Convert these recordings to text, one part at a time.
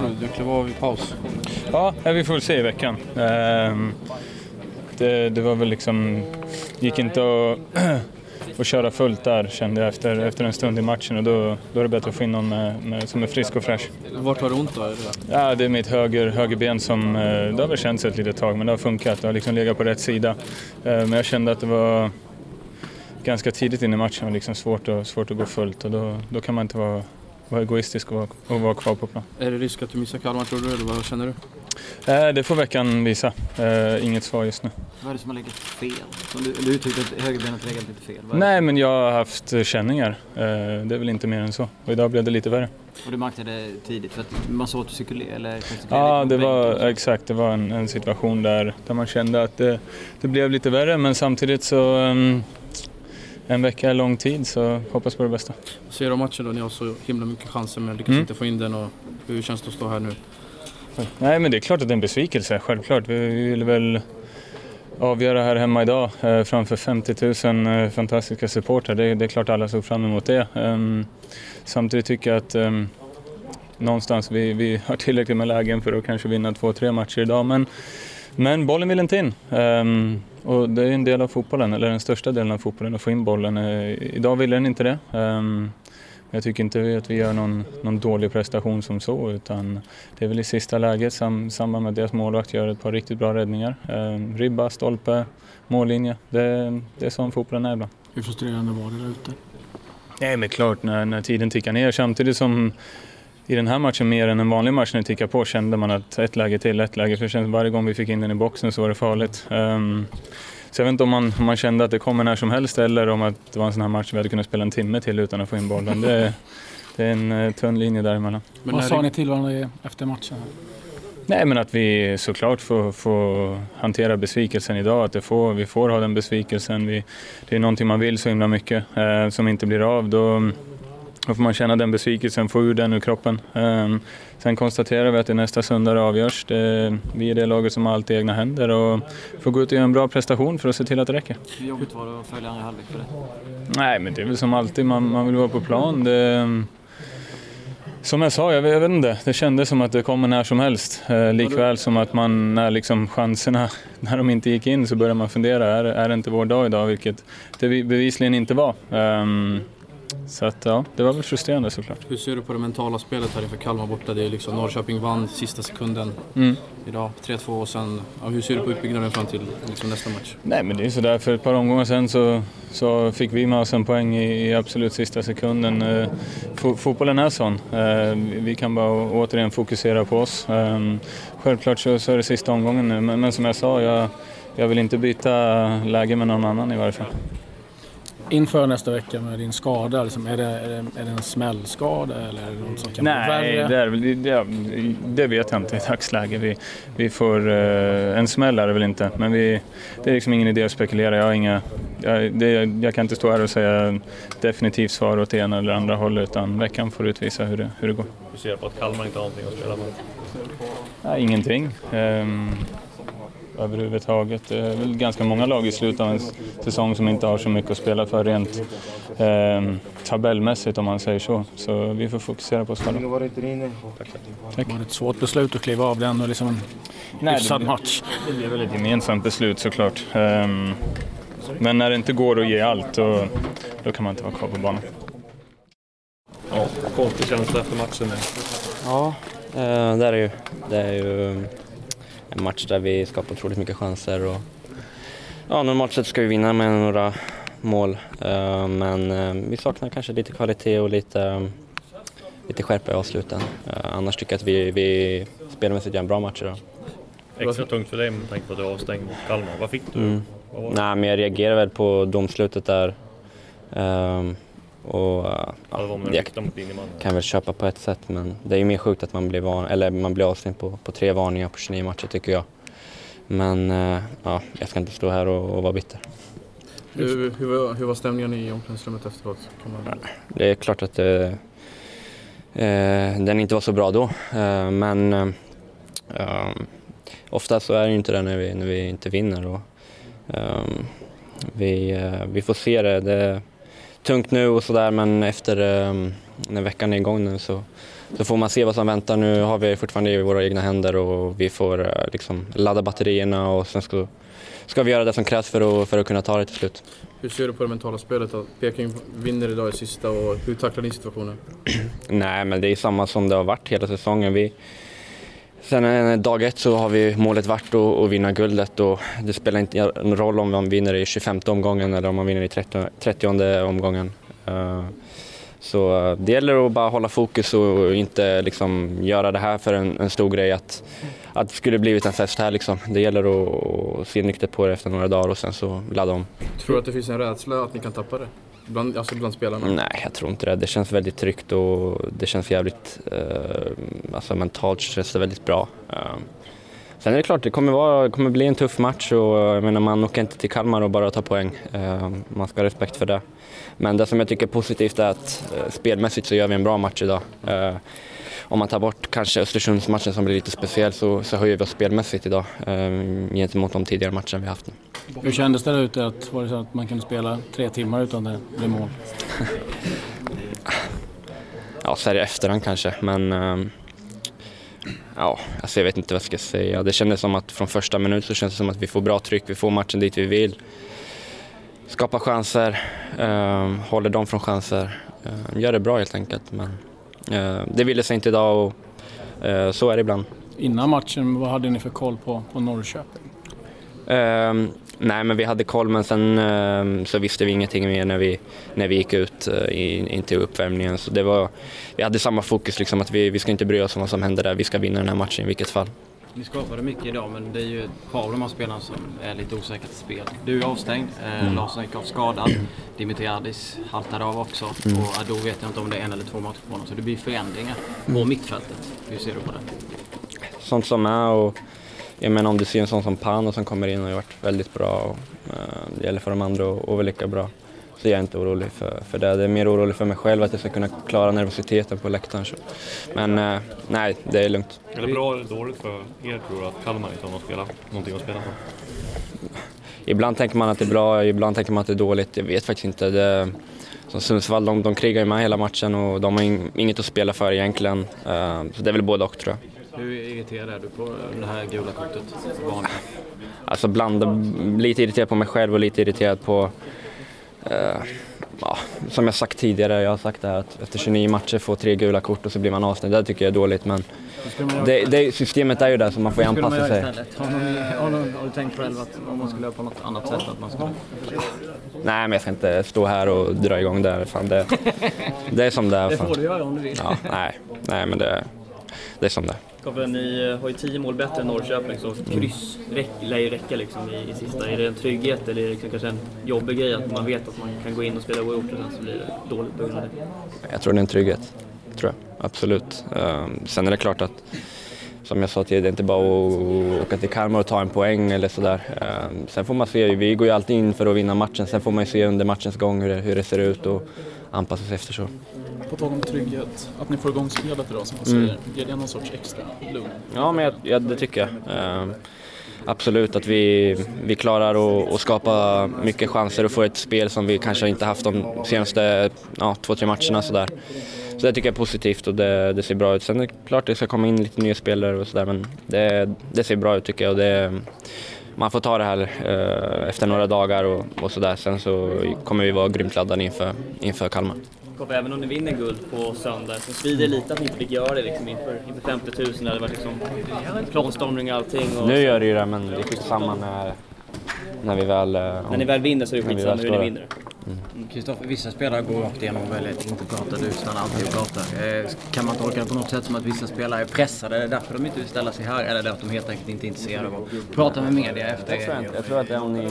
kvar nu. Du klev av i paus. Ja, vi får se i veckan. Ehm, det, det var väl liksom... gick inte att, att köra fullt där kände jag efter, efter en stund i matchen och då, då är det bättre att få in någon med, med, som är frisk och fräsch. Vart har du ont då? Är det Ja, det är mitt höger, högerben som... eh, Det har väl känts ett litet tag men det har funkat. Det har liksom legat på rätt sida. Eh, Men jag kände att det var ganska tidigt in i matchen och liksom svårt, svårt att gå fullt och då, då kan man inte vara, vara egoistisk och vara, och vara kvar på plan. Är det risk att du missar Kalmar tror du, eller vad känner du? Eh, Det får veckan visa. Eh, Inget svar just nu. Vad är det som har legat fel? Som du, du uttryckte att högerbenet legat lite fel. Nej, men jag har haft eh, känningar. Eh, Det är väl inte mer än så. Och idag blev det lite värre. Och du märkte det tidigt för att man såg att du gestikulera Ja, det var exakt. Det var en, en situation där, där man kände att det, det blev lite värre, men samtidigt så um, en vecka är lång tid så hoppas på det bästa. Vad säger du om matchen då? Ni har så himla mycket chanser men lyckas Mm. inte få in den. Och hur känns det att stå här nu? Nej, men det är klart att det är en besvikelse, självklart. Vi vill väl avgöra här hemma idag eh, framför 50 000 eh, fantastiska supportrar. Det, det är klart alla såg fram emot det. Ehm, samtidigt tycker jag att ehm, någonstans vi, vi har tillräckligt med lägen för att kanske vinna två, tre matcher idag. Men, men bollen vill inte in. Ehm, och det är en del av fotbollen, eller den största delen av fotbollen, att få in bollen. Eh, idag ville den inte det. Ehm, jag tycker inte att vi gör någon, någon dålig prestation som så utan det är väl i sista läget sam, samband med att deras målvakt gör ett par riktigt bra räddningar. Eh, ribba, stolpe, mållinje. Det, det är som fotbollen är ibland. Hur frustrerande var det där ute? Nej men klart när, när tiden tickar ner samtidigt som i den här matchen mer än en vanlig match när det tickar på kände man att ett läge till, ett läge. Känns varje gång vi fick in den i boxen så var det farligt. Ehm, så jag vet inte om man, om man kände att det kommer när som helst eller om att det var en sån här match vi hade kunnat spela en timme till utan att få in bollen. Det, det är en eh, tunn linje däremellan. Men Vad sa ni till varandra efter matchen? Nej, men att vi såklart får, får hantera besvikelsen idag. Att det får, vi får ha den besvikelsen. Vi, det är någonting man vill så himla mycket eh, som inte blir av. Då, då får man känna den besvikelsen, få ur den ur kroppen. Eh, sen konstaterar vi att det nästa söndag det avgörs. Det, vi är det laget som har allt i egna händer och får gå ut och göra en bra prestation för att se till att det räcker. Hur jobbigt var det att följa andra halvlek för det? Nej, men det är väl som alltid, man, man vill vara på plan. Det, som jag sa, jag vet, jag vet inte, det kändes som att det kommer när som helst. Eh, likväl som att man, när liksom chanserna, när de inte gick in så börjar man fundera, är, är det inte vår dag idag? Vilket det vi- bevisligen inte var. Ehm, så att ja, det var väl frustrerande såklart. Hur ser du på det mentala spelet här inför Kalmar borta? Det är liksom Norrköping vann sista sekunden Mm. idag, 3-2 och sen... Ja, hur ser du på utbyggnaden fram till liksom nästa match? Nej men det är sådär, för ett par omgångar sen så, så fick vi med oss en poäng i, i absolut sista sekunden. Eh, fo- fotbollen är sån. Eh, vi kan bara återigen fokusera på oss. Eh, självklart så, så är det sista omgången nu, men, men som jag sa, jag, jag vill inte byta läge med någon annan i varje fall. Inför nästa vecka med din skada, liksom, är, det, är, det, är det en smällskada eller är det något som kan bli Nej, värre? det, är, väl- det, det vet jag inte i dagsläget. Vi, vi får, eh, en smäll är det väl inte, men vi, det är liksom ingen idé att spekulera. Jag, har inga, jag, det, jag kan inte stå här och säga definitivt svar åt det ena eller andra hållet, utan veckan får utvisa hur det, hur det går. Du ser på att Kalmar inte har någonting att spela för? Nej, ingenting. Ehm, överhuvudtaget. Det är väl ganska många lag i slutet av en säsong som inte har så mycket att spela för rent ehm, tabellmässigt om man säger så. Så vi får fokusera på oss själva. Var det ett svårt beslut att kliva av den och liksom en Nej, hyfsad det- match? Det blir väl ett gemensamt beslut såklart. Ehm, men när det inte går att ge allt, då, då kan man inte vara kvar på banan. Ja, konstig känsla efter matchen. Ja, eh, det är det ju. Det är ju en match där vi skapar otroligt mycket chanser och ja, normalt sett ska vi vinna med några mål. Eh, Men eh, vi saknar kanske lite kvalitet och lite, lite skärpa i avsluten. Eh, Annars tycker jag att vi, vi spelmässigt gör en bra match idag. Extra tungt för dig med tanke på att du är avstängd mot Kalmar. Vad fick du? Mm. Vad var? Nej, men jag reagerar väl på domslutet där. Och eh, Ja, med jag kan väl köpa på ett sätt men det är ju mer sjukt att man blir, van, eller man blir avstängd på, på tre varningar på 29 matcher tycker jag. Men eh, ja, jag ska inte stå här och, och vara bitter. Hur, hur, var, hur var stämningen i omklädningsrummet efteråt? Kan man... Det är klart att eh, eh, den inte var så bra då eh, men ofta så är det inte det när vi, när vi inte vinner. Och, eh, vi, eh, vi får se det. Det tungt nu och sådär men efter eh, när veckan är igång nu så, så får man se vad som väntar. Nu har vi fortfarande i våra egna händer och vi får eh, liksom ladda batterierna och sen ska, ska vi göra det som krävs för att, för att kunna ta det till slut. Hur ser du på det mentala spelet? Att Peking vinner idag i sista och hur tacklar ni situationen? Nej, men det är samma som det har varit hela säsongen. Vi, sen eh, dag ett så har vi målet varit att, att vinna guldet och det spelar inte någon roll om man vinner i 25 omgången eller om man vinner i 30, 30 omgången. Eh, så eh, det gäller att bara hålla fokus och inte liksom göra det här för en, en stor grej. Att, att det skulle blivit en fest här liksom. Det gäller att, att se nyktert på det efter några dagar och sen så ladda om. Tror du att det finns en rädsla att ni kan tappa det? Bland, alltså bland spelarna? Nej, jag tror inte det. Det känns väldigt tryggt och det känns jävligt... Eh, alltså mentalt känns det väldigt bra. Eh, sen är det klart, det kommer, vara, kommer bli en tuff match och jag menar, man åker inte till Kalmar och bara tar poäng. Eh, man ska ha respekt för det. Men det som jag tycker är positivt är att eh, spelmässigt så gör vi en bra match idag. Eh, om man tar bort kanske Östersundsmatchen som blir lite speciell så, så höjer vi oss spelmässigt idag eh, gentemot de tidigare matcherna vi haft. Hur kändes det där ute? Att, var det så att man kunde spela tre timmar utan det blev mål? ja, så här i efterhand kanske, men eh, ja, alltså jag vet inte vad jag ska säga. Det kändes som att från första minut så känns det som att vi får bra tryck, vi får matchen dit vi vill. Skapar chanser, eh, håller dem från chanser, eh, gör det bra helt enkelt. Men eh, det ville sig inte idag och eh, så är det ibland. Innan matchen, vad hade ni för koll på, på Norrköping? Nej, men vi hade koll, men sen um, så visste vi ingenting mer när vi, när vi gick ut i, in till uppvärmningen. Så det var, vi hade samma fokus, liksom, att vi, vi ska inte bry oss om vad som händer där. Vi ska vinna den här matchen i vilket fall. Ni skapade mycket idag, men det är ju ett par av de här spelarna som är lite osäkra till spel. Du är avstängd, eh, mm. Larsson gick av skadad, Dimitriadis haltade av också mm. och då vet jag inte om det är en eller två matcher på honom. Så det blir förändringar på mm. mittfältet. Hur ser du på det? Sånt som är och jag menar om du ser en sån som Pano som kommer in och har varit väldigt bra och uh, det gäller för de andra att vara lika bra. Så jag är inte orolig för, för det. Det är mer orolig för mig själv att jag ska kunna klara nervositeten på läktaren. Så. Men uh, nej, det är lugnt. Är det bra eller dåligt för er tror du att Kalmar inte har något spela, någonting att spela för? Ibland tänker man att det är bra, ibland tänker man att det är dåligt. Jag vet faktiskt inte. Det, som Sundsvall, de, de krigar ju med hela matchen och de har inget att spela för egentligen. Uh, så det är väl både och tror jag. Hur irriterad är du på det här gula kortet? Alltså blanda, lite irriterad på mig själv och lite irriterad på uh, ja, som jag sagt tidigare, jag har sagt det här att efter 29 matcher får tre gula kort och så blir man avstängd. Det tycker jag är dåligt men det, det, systemet är ju där så man får ju anpassa sig. Har, har, har, du tänkt själv att om man skulle göra på något annat sätt? Att man skulle... Nej men jag ska inte stå här och dra igång det här. Fan, det, det är som det är. Det får du göra om du vill. Ja, nej, nej men det, det är som det är. Koffe, ni eh, har ju tio mål bättre än Norrköping så kryss räck, lär ju räcka liksom i, i sista. Är det en trygghet eller är det liksom kanske en jobbig grej att man vet att man kan gå in och spela oavgjort och sen så blir det dåligt på grund av det? Jag tror det är en trygghet. Tror jag. Absolut. Ehm, sen är det klart att som jag sa tidigare, det är inte bara att åka till Kalmar och ta en poäng eller sådär. Ehm, sen får man se, vi går ju alltid in för att vinna matchen. Sen får man ju se under matchens gång hur det, hur det ser ut och anpassa sig efter så. På tal om trygghet, att ni får igång spelet idag som man säger, mm. ger det någon sorts extra lugn? Ja, men jag, ja, det tycker jag. Uh, absolut att vi, vi klarar att, att skapa mycket chanser och få ett spel som vi kanske inte haft de senaste ja, två, tre matcherna. Sådär. Så det tycker jag är positivt och det, det ser bra ut. Sen är det klart att det ska komma in lite nya spelare och sådär men det, det ser bra ut tycker jag. Och det, man får ta det här uh, efter några dagar och, och sådär. Sen så kommer vi vara grymt laddade inför, inför Kalmar. Jakob, även om ni vinner guld på söndag så svider det lite att ni inte fick göra det liksom, inför, inför 50 000. Det hade varit liksom planstormning och allting. Och nu gör det ju det, men det är samma när, när vi väl... Om, när ni väl vinner så är det skitsamma hur ni vinner. Kristoffer, mm. vissa spelare går rakt igenom och väljer att inte prata. Du stannar alltid och pratar. Eh, kan man tolka det på något sätt som att vissa spelare är pressade? Är det därför de inte vill ställa sig här? Eller är det att de helt enkelt inte är intresserade av att prata med media efter? Jag tror, inte. jag tror att om ni,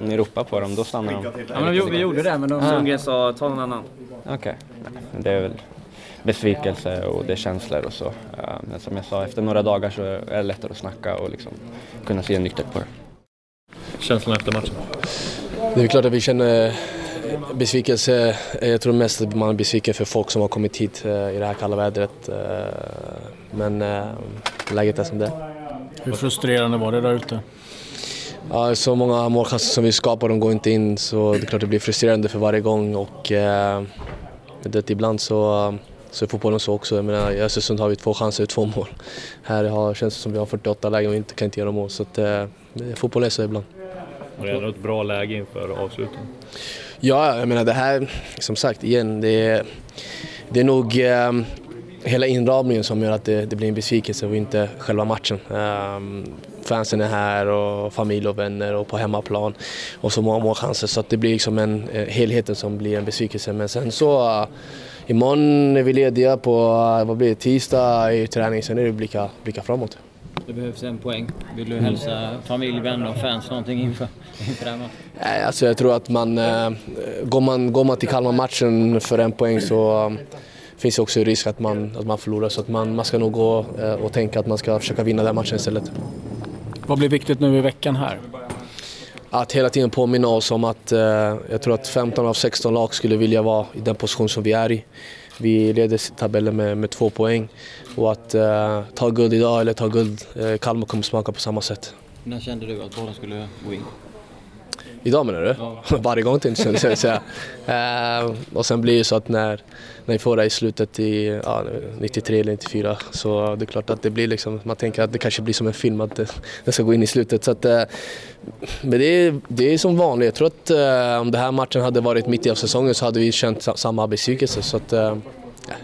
om ni ropar på dem, då stannar de. Ja, men vi, vi gjorde det, men de Sundgren sa ta någon annan. Okej. Okay. Det är väl besvikelse och det är känslor och så. Men som jag sa, efter några dagar så är det lättare att snacka och liksom kunna se nyktert på det. Känslan efter matchen? Det är klart att vi känner besvikelse. Jag tror mest att man är besviken för folk som har kommit hit eh, i det här kalla vädret. Eh, men eh, läget är som det är. Hur frustrerande var det där ute? Ja, så många målchanser som vi skapar, de går inte in så det är klart det blir frustrerande för varje gång och det, ibland så så är fotbollen så också. Jag menar, I Östersund har vi två chanser och två mål. Här har, känns det som vi har 48 lägen och inte kan inte göra mål. Så att, eh, fotboll är så ibland. Och det är ändå ett bra läge inför avslutningen. Ja, jag menar det här, som sagt igen, det är, det är nog eh, hela inramningen som gör att det, det, blir en besvikelse och inte själva matchen. Um, fansen är här och familj och vänner och på hemmaplan och så många målchanser så att det blir liksom en, eh, helheten som blir en besvikelse. Men sen så uh, imorgon är vi lediga på, uh, vad blir det, tisdag i träning, sen är det att blicka, blicka framåt. Det behövs en poäng. Vill du hälsa familj, vänner och fans någonting inför, inför här matchen? Nej, alltså jag tror att man, eh, går man, går man till Kalmar-matchen för en poäng så um, finns det också risk att man, att man förlorar. Så att man, man ska nog gå eh, och tänka att man ska försöka vinna den matchen istället. Vad blir viktigt nu i veckan här? Att hela tiden påminna oss om att eh, jag tror att 15 av 16 lag skulle vilja vara i den position som vi är i. Vi leder tabellen med, med två poäng och att eh, ta guld idag eller ta guld, eh, Kalmar kommer smaka på samma sätt. När kände du att båda skulle gå in? Idag menar du? Ja. Varje gång tänkte jag säga. uh, och sen blir det så att när, när vi får det i slutet i ja, 93 eller 94 så det är klart att det blir liksom, man tänker att det kanske blir som en film att det, det ska gå in i slutet. Så att, uh, men det är, det är som vanligt. Jag tror att uh, om den här matchen hade varit mitt i säsongen så hade vi känt samma besvikelse. Så att,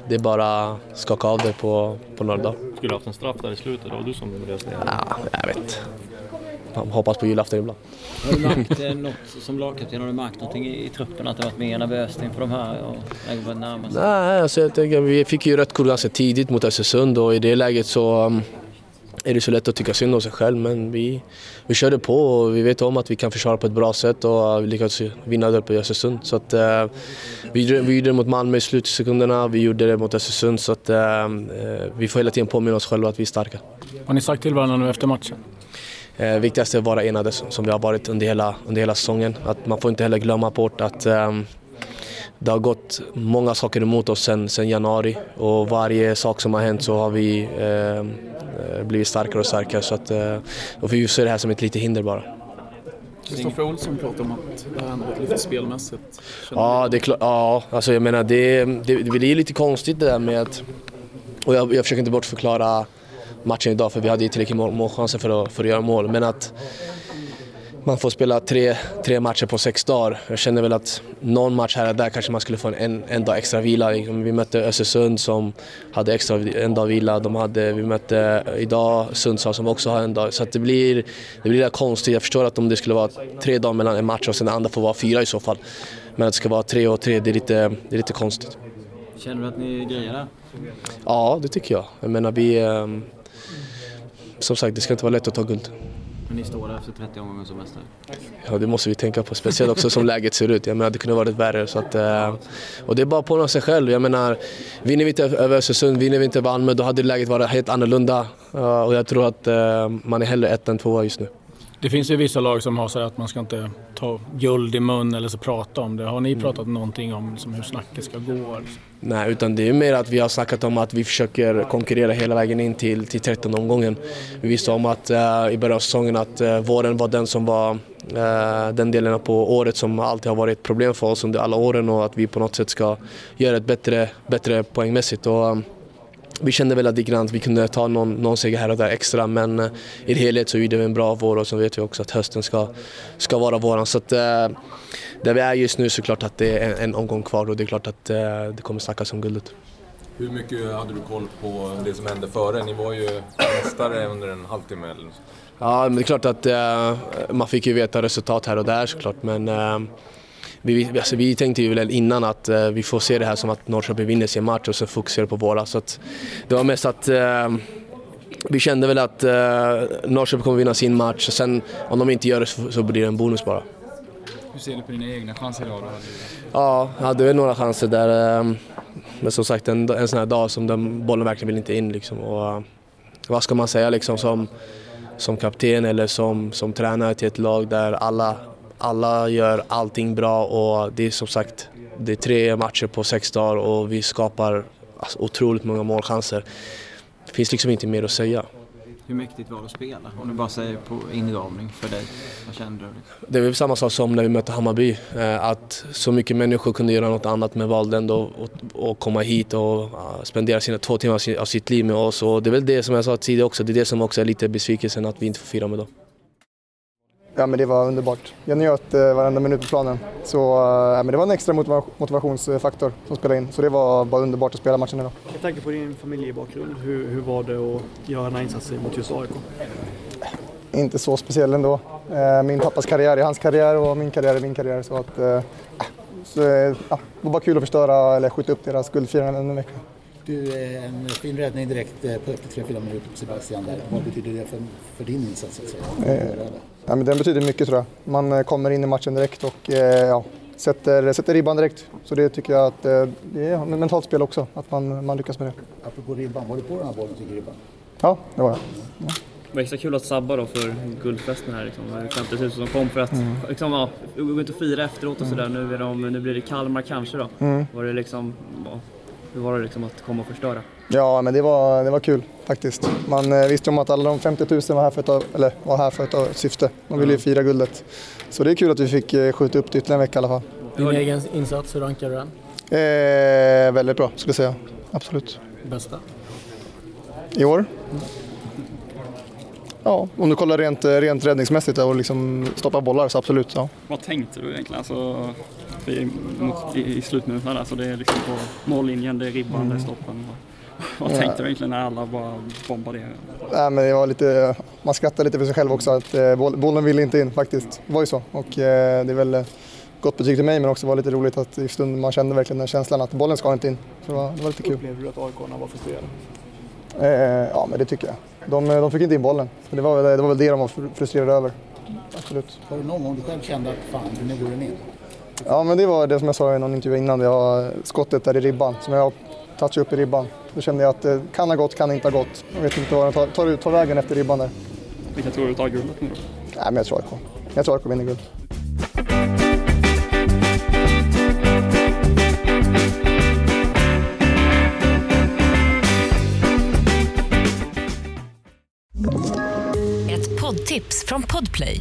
det är bara att skaka av det på, på några dagar. Skulle haft en straff där i slutet? Det var du som löste det? Ja, jag vet. Hoppas på julafton ibland. Har du märkt eh, något som lagkapten? Har du märkt någonting i, i truppen? Att det varit mer nervöst inför de här och? Nej, alltså jag tänker, vi fick ju rött kort ganska tidigt mot Östersund och i det läget så um, är det så lätt att tycka synd om sig själv men vi, vi körde på och vi vet om att vi kan försvara på ett bra sätt och vi lyckades vinna där på Östersund. Så att, uh, vi, vi gjorde det mot Malmö i slutsekunderna, vi gjorde det mot Östersund så att uh, vi får hela tiden påminna oss själva att vi är starka. Har ni sagt till varandra nu efter matchen? Eh, viktigast är att vara enade som vi har varit under hela, under hela säsongen. Att man får inte heller glömma bort att um, det har gått många saker emot oss sen, sen januari och varje sak som har hänt så har vi eh, blivit starkare och starkare. Så att, eh, och vi ser det här som ett litet hinder bara. Kristoffer Olsson pratar om att det har hänt lite spelmässigt. ja, det är klart. Ja, alltså jag menar det, det, det blir lite konstigt det där med att... Och jag, jag försöker inte bortförklara matchen idag för vi hade ju tillräckligt mål, målchanser för att, för att göra mål. Men att man får spela tre, tre matcher på sex dagar. Jag känner väl att någon match här och där kanske man skulle få en, en dag extra vila. Vi mötte Östersund som hade extra en dag vila. De hade, vi mötte idag Sundsvall som också har en dag. Så det blir, det blir konstigt. Jag förstår att om det skulle vara tre dagar mellan en match och sen den andra får vara fyra i så fall. Men att det ska vara tre och tre, det är lite, det är lite konstigt. Känner du att ni grejer det? Ja, det tycker jag. Jag menar vi... Som sagt, det ska inte vara lätt att ta guld. Men ni står där efter 30 omgångar som mästare? Ja, det måste vi tänka på. Speciellt också som läget ser ut. Jag menar, det kunde varit värre. Så att, eh, och det är bara att påminna sig själv. Jag menar, vinner vi inte över Östersund, vinner vi inte Malmö, då hade läget varit helt annorlunda. och jag tror att eh, man är hellre ett än tvåa just nu. Det finns ju vissa lag som har sagt att man ska inte ta guld i mun eller så prata om det. Har ni mm. pratat någonting om liksom hur snacket ska gå? Nej, utan det är mer att vi har snackat om att vi försöker konkurrera hela vägen in till, till 13 omgången. Vi visste om att uh, i början av säsongen att uh, våren var den som var uh, den delen på året som alltid har varit ett problem för oss under alla åren och att vi på något sätt ska göra ett bättre, bättre poängmässigt. Och, um, vi kände väl att vi kunde ta någon, någon seger här och där extra men uh, i helhet så gjorde vi en bra vår och så vet vi också att hösten ska, ska vara våran. Så att, uh, där vi är just nu så är det klart att det är en, en omgång kvar och det är klart att uh, det kommer snackas om guldet. Hur mycket hade du koll på det som hände före? Ni var ju mästare under en halvtimme eller. Ja, men det är klart att man fick ju veta resultat här och där såklart men vi, alltså vi tänkte ju väl innan att uh, vi får se det här som att Norrköping vinner sin match och sen fokusera på våra. Så det var mest att uh, vi kände väl att uh, Norrköping kommer vinna sin match och sen om de inte gör det så, så blir det en bonus bara. Hur ser du på dina egna chanser idag? Ja, jag hade väl några chanser där. Um, men som sagt en, en sån här dag som den bollen verkligen vill inte in liksom. Och, vad ska man säga liksom som, som kapten eller som, som tränare till ett lag där alla alla gör allting bra och det är som sagt det är tre matcher på sex dagar och vi skapar alltså, otroligt många målchanser. Det finns liksom inte mer att säga. Hur mäktigt var det att spela? Om du bara säger på inramning för dig. Vad kände du? Det är väl samma sak som när vi mötte Hammarby. eh, Att så mycket människor kunde göra något annat men valde ändå att- komma hit och eh, spendera sina två timmar av sitt liv med oss. Och det är väl det som jag sa tidigare också, det är det som också är lite besvikelsen att vi inte får fira med dem. Ja, men det var underbart. Jag njöt eh, varenda minut på planen. Så, eh, men det var en extra motiva- motivationsfaktor som spelade in. Så det var bara underbart att spela matchen idag. Med tanke på din familjebakgrund, hur, hur var det att göra den här insatsen mot just AIK? Inte så speciell ändå. Eh, Min pappas karriär är hans karriär och min karriär är min karriär. Så att, eh, så, eh, ja, det var bara kul att förstöra eller skjuta upp deras guldfirande ännu en vecka. Du, eh, en fin räddning direkt eh, på efter 3-4 minuter på Sebastian där. Vad betyder det för, för din insats? att säga? Eh, Ja, men den betyder mycket tror jag. Man eh, kommer in i matchen direkt och eh, ja, sätter, sätter ribban direkt. Så det tycker jag att eh, det är ett mentalt spel också, att man, man lyckas med det. Apropå ribban, var du på den här bollen tycker ribban? Ja, det var jag. Det var extra kul att sabba då för guldfesten här. Liksom. Det är 50 000 som kom för att Mm. liksom, ja, gå ut och fira efteråt och sådär. Nu, är de, nu blir det Kalmar kanske då. Mm. Var det liksom, ja, hur var det liksom att komma och förstöra? Ja, men det var, det var kul faktiskt. Man eh, visste om att alla de 50 000 var här för ett, av- eller, var här för ett syfte. De ville ju fira guldet. Så det är kul att vi fick eh, skjuta upp det ytterligare en vecka i alla fall. Din egen insats, hur rankar du den? Eh, väldigt bra skulle jag säga. Absolut. Bästa? I år? Ja, om du kollar rent, eh, rent räddningsmässigt och liksom stoppa bollar så absolut. Ja. Vad tänkte du egentligen? Alltså, det är mot, i, i slutminuterna där, så det är liksom på mållinjen, det är ribban, det är stoppen. Vad Ja. tänkte du egentligen när alla bara bombade? Nej, men det var lite, man skrattar lite för sig själv också att eh, boll, bollen ville inte in faktiskt. Det var ju så. Och eh, det är väl eh, gott betyg till mig men också var lite roligt att i stunden man kände verkligen den känslan att bollen ska inte in. Så det var, det var lite kul. Upplevde du att AIK var frustrerade? Eh, ja men det tycker jag. De, de fick inte in bollen. Så det, var, väl- det var väl det de var fr- frustrerade över. Absolut. Var det någon gång du själv kände att fan, nu går den in? Ja men det var det som jag sa i någon intervju innan. Det var skottet där i ribban som jag touchade upp i ribban. Då kände jag att det kan ha gått, kan inte ha gått. Jag vet inte vad den tar, tar, tar vägen efter ribban där. Vilka tror du tar guldet nu då? Nej men jag tror AIK. Jag tror AIK vinner guld. Ett poddtips från Podplay.